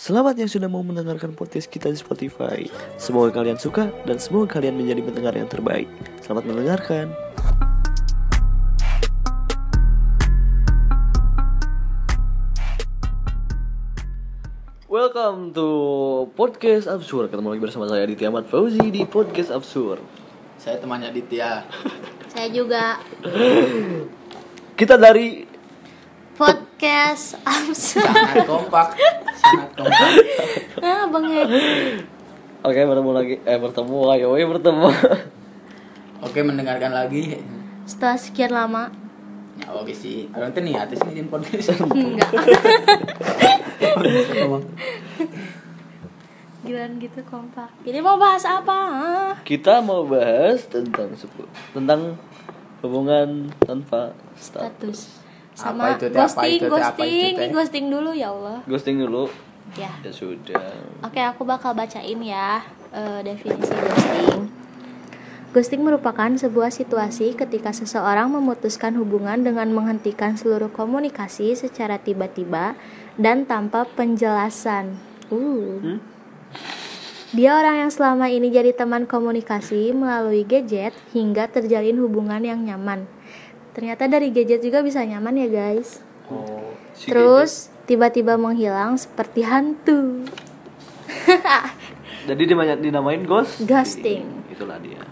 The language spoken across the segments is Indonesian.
Selamat yang sudah mau mendengarkan podcast kita di Spotify. Semoga kalian suka dan semoga kalian menjadi pendengar yang terbaik. Selamat mendengarkan. Welcome to podcast absurd. Ketemu lagi bersama saya Aditya Ahmad Fauzi di podcast absurd. Saya temannya Ditya. Saya juga Kita dari podcast. Sangat kompak. Sangat kompak. Ah, Bang Ed. Oke bertemu lagi eh bertemu ayo we bertemu. Oke, mendengarkan lagi. Setelah sekian lama Ya, oke sih. Orang tuh niat sih ngizin podcast. Enggak Gilaan gitu kompak Jadi mau bahas apa? Kita mau bahas tentang tentang hubungan tanpa status. Status Sama Apa itu, teh? Apa ghosting, itu, teh? Apa ghosting itu, ghosting dulu ya Allah Ghosting dulu. Ya Ya sudah. Oke aku bakal bacain ya eh, Definisi ghosting Ghosting merupakan sebuah situasi ketika seseorang memutuskan hubungan dengan menghentikan seluruh komunikasi secara tiba-tiba dan tanpa penjelasan. Uh. Hmm? Dia orang yang selama ini jadi teman komunikasi melalui gadget hingga terjalin hubungan yang nyaman. Ternyata dari gadget juga bisa nyaman ya guys. Oh, si Terus tiba-tiba menghilang seperti hantu. jadi dinamain, dinamain ghost. Ghosting. Itulah dia.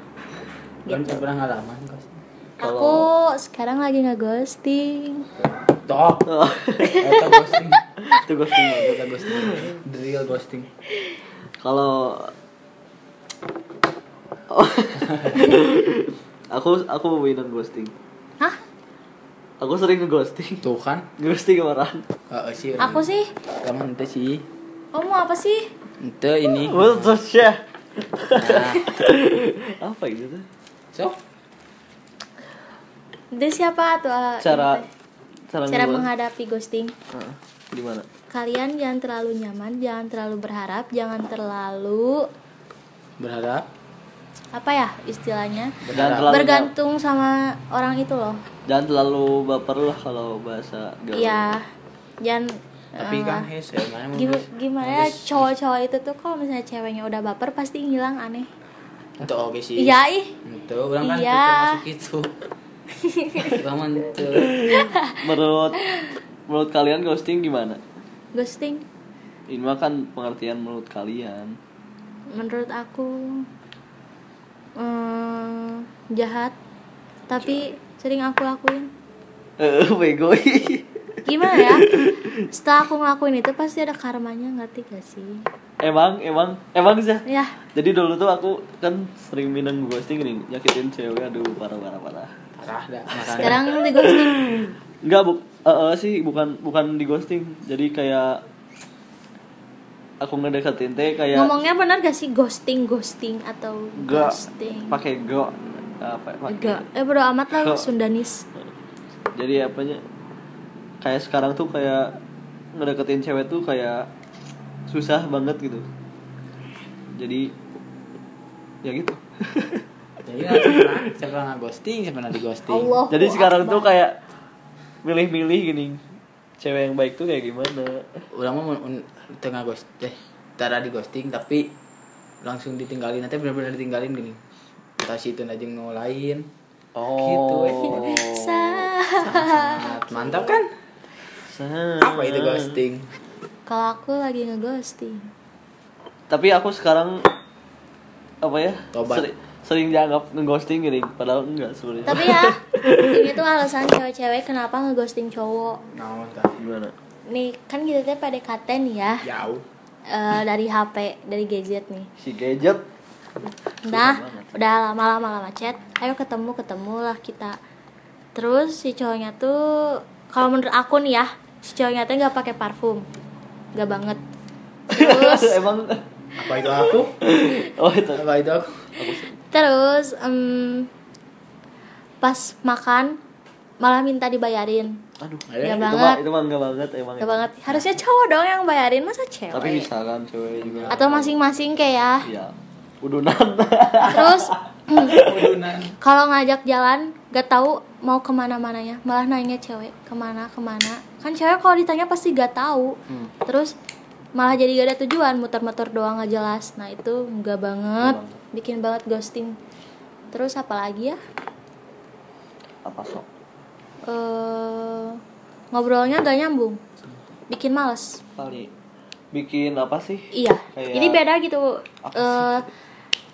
Saya pernah ngalaman kos. Aku sekarang lagi nge-ghosting. Tok. Oh, ghosting. itu ghosting. banget. Eta ghosting. The real ghosting. Kalau Oh. aku aku bilang ghosting. Aku sering nge-ghosting. Tuh kan. Ghosting orang. Heeh sih. Aku sih. Kamu ente sih. Kamu apa sih? Ente ini. What the shit? Nah, Apa itu tuh? so. Itu siapa tuh? ah, Cara cara, cara menghadapi ghosting. Heeh, gimana? Kalian jangan terlalu nyaman, jangan terlalu berharap, jangan terlalu Berharap. Apa ya istilahnya? Jangan terlalu Bergantung sama orang itu loh. jangan terlalu baper lah kalau bahasa gaul. Iya. Jangan Tapi eh, kan hes ya mana gimana, ya cowok-cowok itu tuh kalau misalnya ceweknya udah baper pasti ngilang aneh. Ente oke sih. Iya ih. Ente orang kan Iya. termasuk itu. Menurut menurut kalian ghosting gimana? Ghosting Ini mah kan pengertian menurut kalian. menurut aku eh, jahat tapi sering aku lakuin Eh, bego. gimana ya setelah aku ngelakuin itu pasti ada karmanya ngerti gak sih emang emang emang sih. ya Jadi dulu tuh aku kan sering minang ghosting nih, nyakitin cewek aduh parah parah parah. Parah dah. Sekarang di ghosting Enggak, bu eh, eh, sih bukan bukan di ghosting. Jadi kayak aku ngedeketin teh kayak ngomongnya benar gak sih ghosting ghosting atau Gak. ghosting? Pakai go apa pakai Enggak, eh bodo amat lah Go. Sundanis. Jadi apanya kayak sekarang tuh kayak ngedeketin cewek tuh kayak susah banget gitu. Jadi ya gitu. Jadi nggak pernah, saya pernah ghosting, saya pernah di ghosting. Allah jadi sekarang tuh kayak milih-milih gini cewek yang baik tuh kayak gimana Orang mau tengah ghost, eh, tara di ghosting tapi langsung ditinggalin, nanti benar-benar ditinggalin gini. Si itu aja mau lain. Gitu, eh. Sangat mantap kan? Apa itu ghosting? kalau aku lagi ngeghosting tapi aku sekarang apa ya Tobat. seri- sering dianggap ngeghosting gini padahal enggak sebenarnya. Tapi ya ini tuh alasan cewek-cewek kenapa ngeghosting cowok. Nah, gimana? Nih kan kita teh PDKT nih ya. Jauh. eh, dari HP dari gadget nih. Si gadget? Nah udah lama-lama lama chat. Ayo ketemu ketemu lah kita. Terus si cowoknya tuh kalau menurut aku nih ya si cowoknya tuh nggak pakai parfum. Nggak banget. Terus emang? Apa itu aku? oh itu. Apa itu aku? Terus em, pas makan malah minta dibayarin. Aduh Nggak itu banget. itu mah enggak banget emang nggak banget. Harusnya cowok dong yang bayarin masa cewek? Tapi bisa kan cewek juga. Atau masing-masing kayak ya. Iya. Udunan. Terus Udunan. kalau ngajak jalan gak tahu mau ke mana mananya. Malah nanya cewek ke mana ke mana? Kan cewek kalau ditanya pasti gak tahu. Hmm. terus malah jadi gak ada tujuan muter-muter doang gak jelas. Nah itu enggak banget bikin banget ghosting. Terus apa lagi ya? Apa sok? Eh ngobrolnya gak nyambung. Bikin males. Kali. Bikin apa sih? Iya. Kayak- ini beda gitu. eh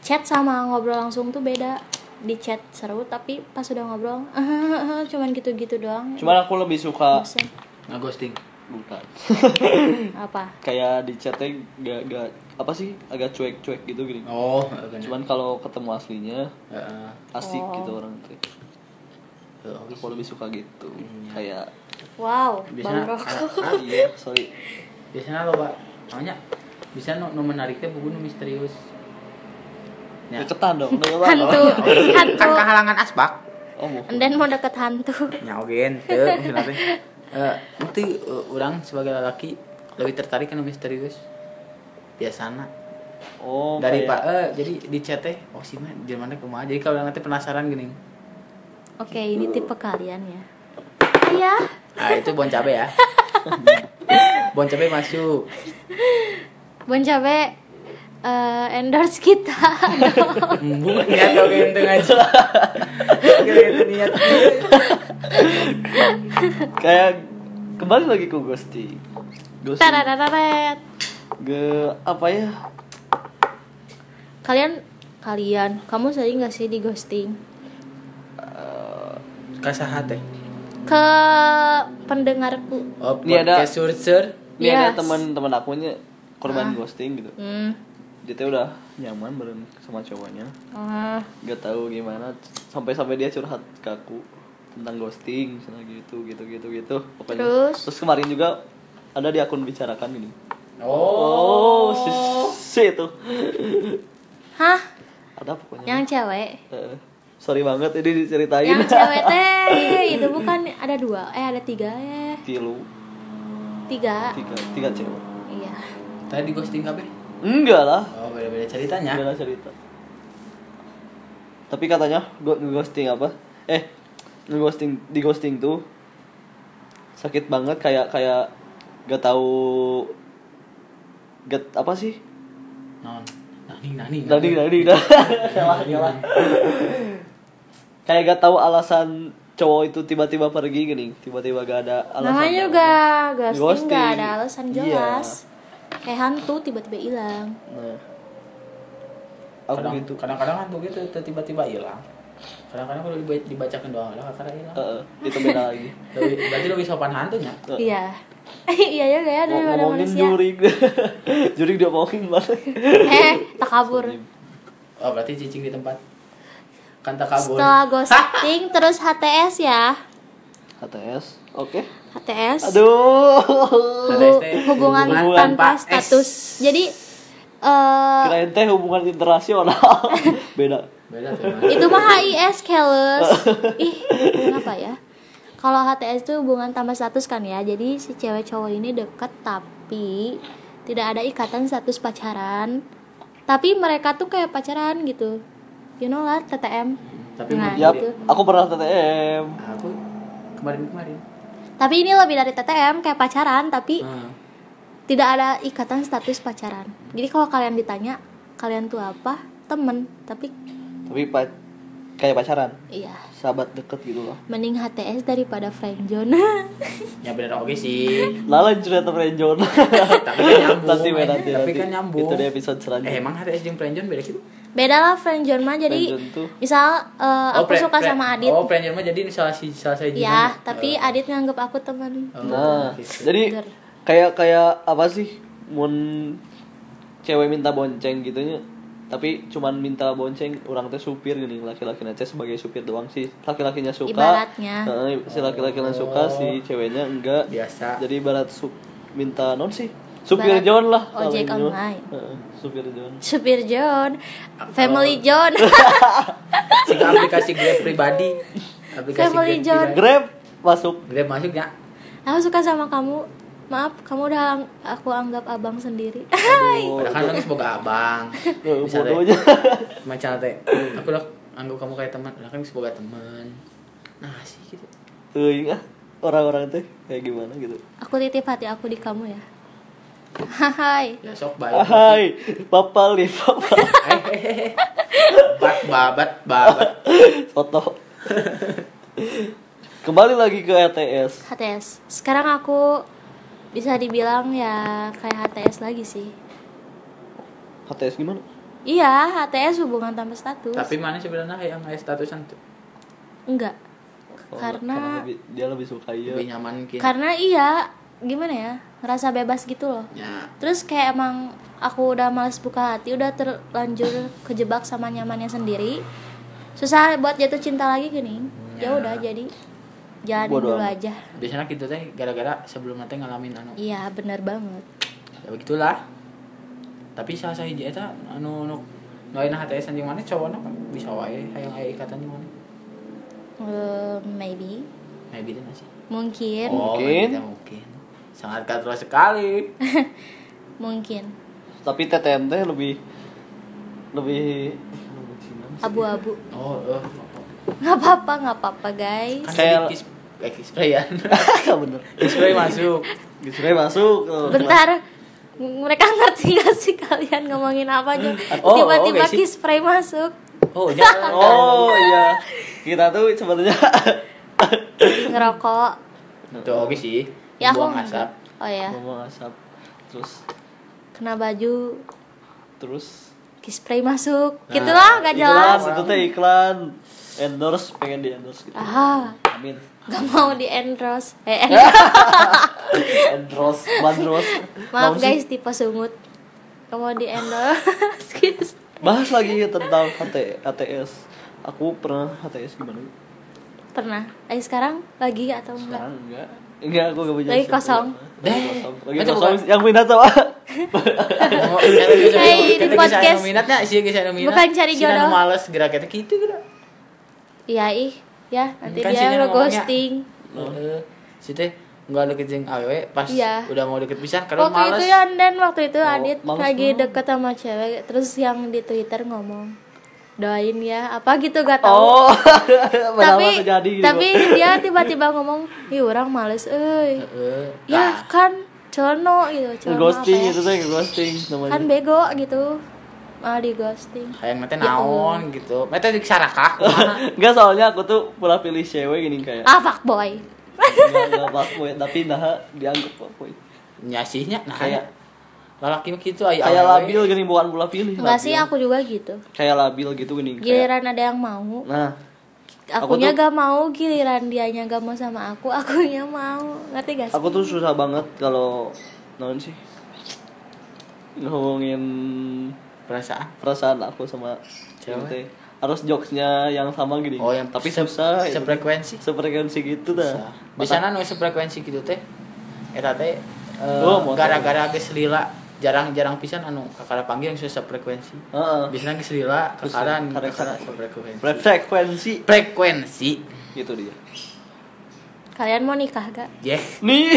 chat sama ngobrol langsung tuh beda. Di chat seru tapi pas udah ngobrol cuman gitu-gitu doang. Cuman aku lebih suka nggak ghosting bukan apa? Kayak di chatnya gak, gak apa sih agak cuek-cuek gitu gini. Oh kan cuman kalau ketemu aslinya Heeh. asik Oh. gitu orang tuh. Tuh, aku lebih suka gitu kayak wow biasanya rokok ah, iya sorry. Biasanya lo pak? Namanya bisa no, no menariknya buku nu misterius. Ya. deketan dong deketan hantu dong. hantu. Kan kehalangan asbak. Oh then mau deket hantu. Nyawain tuh maksudnya teh. Eh, nanti eh, orang sebagai lelaki lebih tertarik kan misterius biasana oh dari kayak- pak eh jadi di chat teh oh sih mah di mana kumaha jadi kalau nanti penasaran gini. Oke ini tipe kalian ya. Iya. Ah itu bon cabe ya. Bon cabe masuk. Bon Cabe eh, endorse kita. Bukan niat kau gitu aja. Oke, itu niat. Kayak kembali lagi ke ghosting ghosting. Ge apa ya? Kalian kalian kamu sering nggak sih di ghosting? Kasahat teh ke pendengarku. Oh Ini ada- surcer ini ada Yes. teman-teman akunya korban ghosting gitu. Hmm. dia tuh udah nyaman bareng sama cowoknya. Ah, gak tahu gimana sampai sampai dia curhat ke aku tentang ghosting misalnya gitu gitu gitu gitu. Pokoknya. Terus? terus kemarin juga ada di akun bicarakan gini oh. Oh si, si itu. Hah? Ada pokoknya? Yang cewek? Eh, sorry banget ini diceritain. Yang cewek teh. Itu bukan ada dua. Eh ada tiga eh. Tilu. Tiga. Tiga tiga cewek. Iya. Tadi di ghosting kabeh enggak lah. Oh beda beda ceritanya. Enggak lah cerita. Tapi katanya go ghosting apa? Eh ghosting di ghosting tuh sakit banget kayak kayak gak tahu gak apa sih? Non. Nani nani tadi tadi dah. Salah salah kayak gak tahu alasan cowok itu tiba-tiba pergi gini tiba-tiba gak ada alasan namanya juga ghosting Ghosting. nggak ada alasan Iya. jelas. Kayak hantu tiba-tiba hilang. Nah. Aku kadang gitu. kadang-kadang kan tuh gitu tiba-tiba hilang. Kadang-kadang kalau diba- dibacakan doang lah karena hilang. Heeh, itu beda lagi. Lebih berarti lebih sopan hantunya? Iya iya ya Ngom- daripada ngomongin manusia. Jurig jurig dia ngomongin banget eh tak kabur oh berarti cicing di tempat. Kan tak kabur setelah ghosting terus HTS ya. HTS oke. HTS aduh. Hubu- HTS, hubungan, hubungan tanpa S. status. Jadi eh kirain teh hubungan internasional. Beda. Beda tuh itu mah HIS careless ih kenapa ya kalau HTS itu hubungan tanpa status kan ya? Jadi si cewek cowok ini deket tapi tidak ada ikatan status pacaran. Tapi mereka tuh kayak pacaran gitu. You know lah TTM tapi Nah, Yap, gitu. aku pernah TTM aku kemarin kemarin tapi ini lebih dari TTM kayak pacaran tapi Hmm. tidak ada ikatan status pacaran. Jadi kalau kalian ditanya kalian tuh apa? Temen tapi tapi pa kayak pacaran? Iya. Sahabat deket gitu loh. Mending HTS daripada friendzone ya bener oke sih. Lala cerita friendzone tapi kan nyambung. Nanti eh. nanti tapi nanti. kan nyambung. Itu di episode eh selanjutnya emang HTS jeung friendzone beda gitu? Beda lah friendzone mah. Jadi Friendzone tuh. misal eh, aku pre- suka pre- sama Adit. oh friendzone mah jadi salah si salah saya ya tapi Adit nganggep aku teman. Oh, nah gitu. jadi Bener. kayak kayak apa sih? Mun cewek minta bonceng gitunya tapi cuman minta bonceng orang teh supir gini laki-laki teh sebagai supir doang sih. Laki-lakinya suka Ibaratnya. Heeh, si laki-lakinya suka si ceweknya enggak. Biasa. Jadi barat su minta non sih supir Barat John lah ojek online. Heeh, supir John. Supir John family John. Sehingga aplikasi Grab pribadi. Aplikasi Family Grab John. pribadi. Grab masuk. Grab masuk ya aku suka sama kamu maaf kamu udah ang- aku anggap abang sendiri. Oh, Padahal kan orang semoga abang. Misalnya bodohnya macam teh aku udah anggap kamu kayak teman. Udah kan semoga teman. Nah sih gitu. Teuing ah orang-orang teh kayak gimana gitu. Aku titip hati aku di kamu ya. Hai. ya sok baik Hai, papal nih, papal. Bat babat babat. Foto. Kembali lagi ke E ETS. HTS. Sekarang aku bisa dibilang ya kayak HTS lagi sih. HTS gimana? Iya, HTS hubungan tanpa status. tapi mana sebenarnya yang aya statusan tuh enggak. Oh, Karena- lebih- dia lebih suka iya. lebih nyaman mungkin Karena iya, gimana ya? Ngerasa bebas gitu loh. ya Terus kayak emang aku udah males buka hati, udah terlanjur kejebak sama nyamannya sendiri. Susah buat jatuh cinta lagi gini. Ya Ya. udah jadi jalanin Bodo dulu amat. aja. biasanya gitu teh gara-gara sebelum nanti ngalamin anu Iya, bener banget. ya begitulah tapi salah saya eta anu anu ngain HTS anjing mana cowoknya kan bisa wae hayang aya ikatan jeung mana Eh, maybe, maybe teh sih mungkin, oh Mungkin. mungkin sangat katro sekali mungkin. Tapi TTM teh lebih lebih Abu-abu. oh oh Nggak apa-apa, nggak apa-apa guys. kan Kayak- kayak sprayan Ya bener. spray masuk Gitu masuk. eh, Bentar, mereka ngerti gak sih kalian ngomongin apa aja? Oh, Tiba-tiba oke sih. kiss spray masuk. oh jangan Oh iya. Kita tuh sebenarnya Ngerokok. tuh oke sih Ya aku buang asap Oh ya, ngomong asap. Terus kena baju terus kiss spray masuk. Nah, Gitulah gak iklan jelas. itu teh iklan endorse pengen di endorse gitu. Ah, Amin. Gak mau di endorse. Eh, endorse, bandros. maaf guys, tipe sungut. Gak mau di endorse. Kiss. Bahas lagi tentang HT, HTS. Aku pernah HTS gimana? Pernah. Eh sekarang lagi atau enggak? Sekarang enggak. Enggak, aku gak punya. Lagi kosong. Lagi kosong. Lagi kosong. Yang minat. Oh, bisa- Hey, di podcast. anu minatnya sih anu. Bukan cari anu jodoh. males gerak kita gitu gerak. Iya ih, ya nanti Kan dia sini lo ghosting. Heeh. Si teh enggak deket jeung awewe pas Iya. udah mau deket pisan kalau Waktu males. itu ya dan waktu itu Oh, Adit lagi deket sama cewek, terus yang di Twitter ngomong doain ya apa gitu gak tahu. Oh. tapi terjadi gitu. tapi dia tiba-tiba ngomong, ih orang males, euy. Heeh. Ya kan celno gitu, celno ghosting apa ya? itu teh ghosting namanya. Kan bego gitu. Malah di ghosting. Hayang mete Ya naon gitu. Mete di sarakah? Enggak soalnya aku tuh pernah pilih cewek gini kayak Ah fuckboy. enggak enggak fuckboy tapi nah dianggap fuckboy. Nyasihnya nah Kayak lalaki mah gitu aya kayak labil gini bukan pula pilih. Enggak sih aku juga gitu. kayak labil gitu gini kayak Giliran ada yang mau, Nah, Aku akunya tuh- gak mau giliran dianya gak mau sama aku akunya mau ngerti gak sih aku tuh susah banget kalau non sih ngomongin perasaan. perasaan aku sama Cewek? teh. harus jokesnya yang sama gini Oh, yang tapi se- susah itu. Sefrekuensi. sefrekuensi gitu dah Bisa. Biasanya nu sefrekuensi gitu teh. Eta teh eh, Oh, motor. gara-gara geus lila jarang-jarang pisan anu kakara panggil yang susah frekuensi. Heeh. Biasanya geus lila kakaran kakara frekuensi. frekuensi Frekuensi. gitu dia kalian mau nikah gak Yeh, nih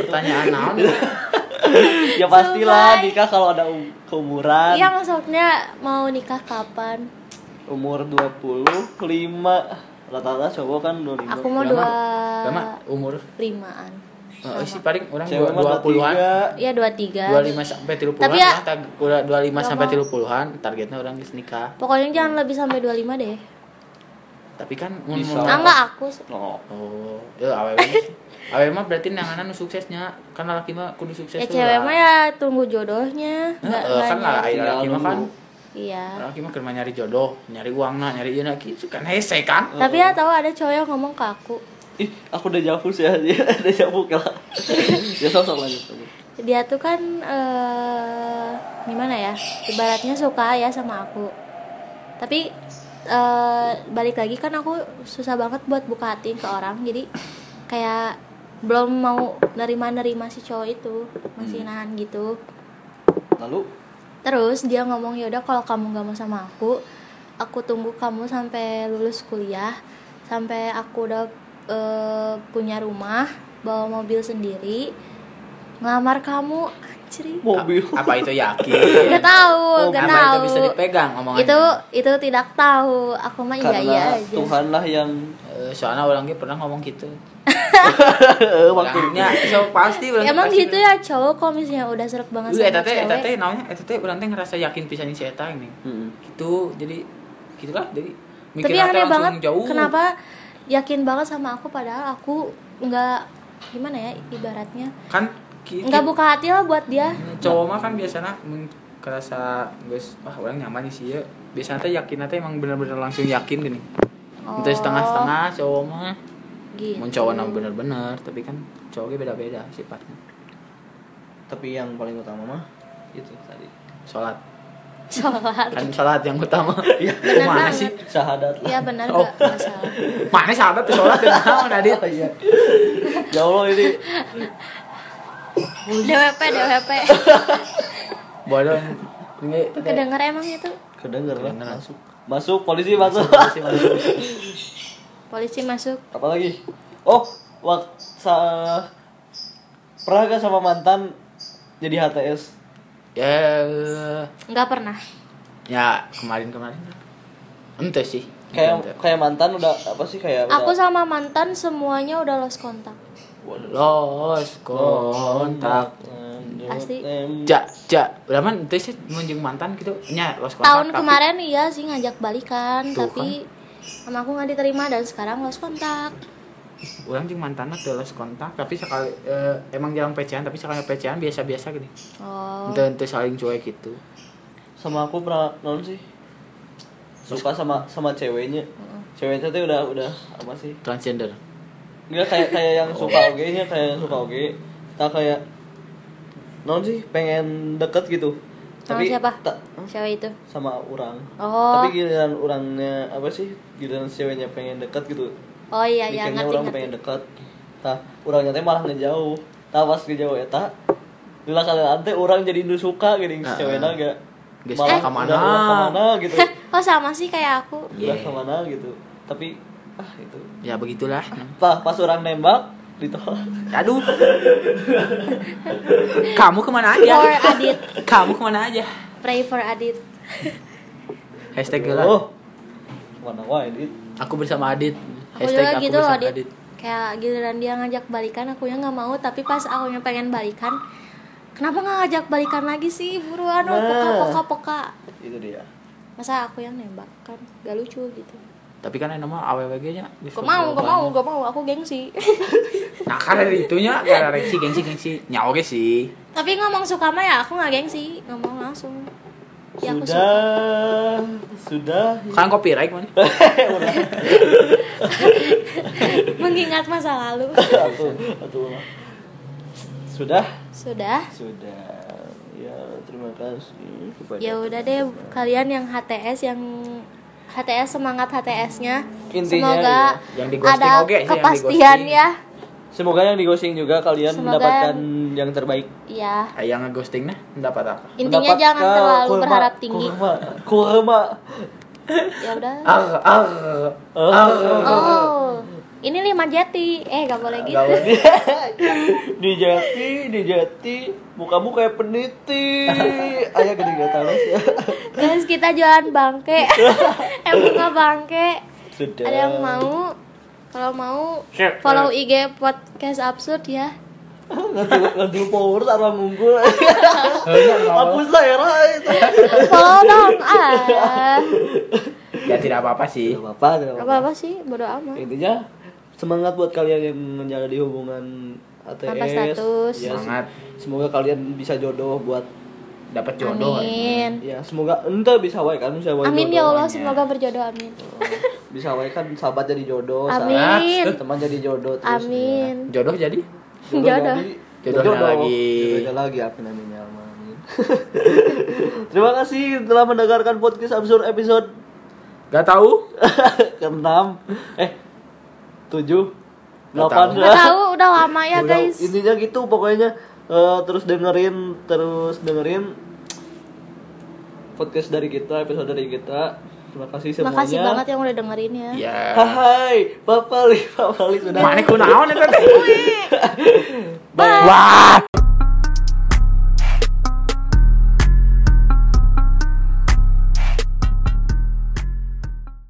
pertanyaan naon? ya pastilah Sumpah. nikah kalau ada um- keumuran. Iya maksudnya mau nikah kapan? Umur 25 rata-rata cowok kan 25 aku mau dua Lama umur? limaan. Oh, sih paling orang cewek dua dua puluhan, 23. iya dua tiga. dua lima sampai tiga puluhan Tapi ya- lah, dua lima sampai tiga puluhan targetnya orang geus nikah. pokoknya jangan lebih sampai 25 deh. Tapi kan Bisa. ah enggak aku oh. Oh, ya awewe. Awewe mah berarti nanganan nu suksesnya. Kan laki mah kudu sukses ya cewek mah ya tunggu jodohnya. Heeh, kan lah Tinggal laki mah kan iya. Laki mah keur mah nyari jodoh, nyari uang nah, nyari ieu gitu kan. Hese kan. tapi ya tahu ada cowok yang ngomong ke aku. Ih aku udah jafus ya dia udah jafus kalau ya sosok lanjut lanjut. dia tuh kan eh gimana ya ibaratnya suka ya sama aku. Tapi eh balik lagi kan aku susah banget buat buka hati ke orang. Jadi kayak belum mau nerima-nerima si cowok itu masih nahan gitu lalu terus dia ngomong ya udah kalau kamu nggak mau sama aku aku tunggu kamu sampai lulus kuliah sampai aku udah eh, punya rumah bawa mobil sendiri ngelamar kamu Ciri. mobil Apa itu yakin? Gak tahu, Oh, gak apa tahu. itu bisa dipegang omongannya? Itu itu tidak tahu. Aku mah iya iya karena aja. Tuhan lah yang soalnya orangnya pernah ngomong gitu. waktu Orangnya so pasti orang Emang pasti gitu ya cowok kalau misalnya udah seret banget Lu sama eta teh eta cewek. teh naonnya eta teh urang teh ngerasa yakin pisan si eta ini. Mm-mm. Gitu jadi gitulah jadi Tapi mikirnya teh aneh langsung banget jauh. kenapa yakin banget sama aku padahal aku nggak gimana ya ibaratnya Kan nggak buka hati lah buat dia. cowok mah kan biasanya kerasa guys wah orang nyaman sih ya biasanya teh yakin teh emang bener-bener langsung yakin gini Oh, itu setengah-setengah cowok mah Gitu. mau cowok nama bener-bener tapi kan cowoknya beda-beda sifatnya tapi yang paling utama mah itu tadi sholat Sholat. kan sholat yang utama Iya. Bener mana banget. sih syahadat lah Iya benar Oh. gak masalah. mana sahabat tuh sholat dan naon Adit iya ya Allah ini DWP DWP. bodoh ini Kedenger emang itu kedenger lah Kedenger. masuk masuk polisi masuk Masih masuk. polisi masuk. apa lagi oh waktu sa pernah gak sama mantan jadi HTS ya Nggak pernah. ya kemarin kemarin ente sih kayak Ente. kayak mantan udah apa sih kayak Aku udah, sama mantan semuanya udah lost kontak. Waduh. los kontak Pasti. Em, ja man ente sih menjeng mantan gitu. Nya los kontak Tahun tapi- kemarin iya sih ngajak balikan, Tuh tapi sama aku nggak diterima dan sekarang lost kontak. orang jeung mantan tuh los kontak tapi sekali eh, emang jarang pecean tapi sekali pecean biasa-biasa gini. Oh. ente ente saling cuek gitu. Sama aku pernah non sih. Suka sama sama ceweknya. Ceweknya tuh udah udah apa sih? Transgender. Enggak kayak kayak yang Oh. suka oge nya kayak yang suka oge. Tak kayak non sih pengen deket gitu Sama siapa? tak Cewek itu. sama orang Oh. tapi giliran orangnya apa sih giliran ceweknya pengen deket gitu Oh iya iya ngerti orang ngerti. pengen deket nah orangnya teh malah ngejauh tak pas ngejauh ya tak Lila kalian teh orang jadi nu suka gini Nah, ceweknya ah. gak Geus malah ke mana? udah, udah ke mana gitu Oh sama sih kayak aku. udah Yeah. ke mana gitu tapi ah itu ya begitulah pas pas orang nembak ditolak aduh kamu ke mana aja For Adit. kamu ke mana aja Pray for Adit. hashtag gelar oh mana wae dit aku bersama Adit Aku juga gitu bersama Adit. Kayak giliran dia ngajak balikan, aku yang nggak mau. Tapi pas aku yang pengen balikan, kenapa nggak ngajak balikan lagi sih? Buruan, Nah. poka poka poka. itu dia Masa aku yang nembak kan? Gak lucu gitu. Tapi kan yang nama awwg nya Gak mau, gak mau, gak mau. Aku gengsi. nah kan dari itunya gara gengsi gengsi gengsi nya oke sih Tapi ngomong suka mah ya aku nggak gengsi, ngomong langsung. Ya aku suka. sudah sudah kan copyright mana Mengingat masa lalu. atuh atuh sudah Sudah. sudah ya terima kasih Ya udah deh kalian yang HTS yang HTS semangat HTS-nya. Intinya Semoga ya, yang ghosting ada oke yang kepastian ghosting. ya. semoga yang di ghosting juga kalian Semoga mendapatkan yang terbaik Ya. yang ngeghosting nah mendapat apa Intinya jangan Mendapatkan terlalu kurma- berharap tinggi. kurma kurma Ya udah. ah ah Oh. Ini lima jati. Eh, gak boleh gitu. di jati di jati mukamu kayak peniti ayah gede gak talas ya Guys, kita jualan bangke. eh, bunga bangke. sudah Ada yang mau? Kalau mau follow IG podcast absurd ya. nganti nganti power sama ngunggul hapus lah ya. Follow dong. Ah. ya tidak apa apa sih Tidak apa-apa, tidak Gak apa-apa. apa-apa sih, bodo amat. Intinya semangat buat kalian yang menjalani hubungan ATS. Tanpa status. Ya, Semangat. Semoga kalian bisa jodoh buat dapat jodoh Amin. ya semoga ente bisa wae kan bisa wae Amin jodoh. ya Allah, jodohnya. semoga berjodoh amin. Bisa wae kan sahabat jadi jodoh, Amin. sahabat teman jadi jodoh terus. Amin. jodoh jadi Jodoh. Jodoh. jadi- Jodohnya jodoh. lagi. Jodohnya lagi amin amin ya Allah, amin. Terima kasih telah mendengarkan podcast absurd episode gak tahu ke-6 eh 7 Nggak 8 tahu. Udah lama ya Udah, guys. intinya gitu pokoknya. Eh, terus dengerin terus dengerin podcast dari kita episode dari kita. Terima kasih semuanya. Makasih banget yang udah dengerin ya. ya Hai Pak Pali Pak Pali sudah mana kunaon eta teh wah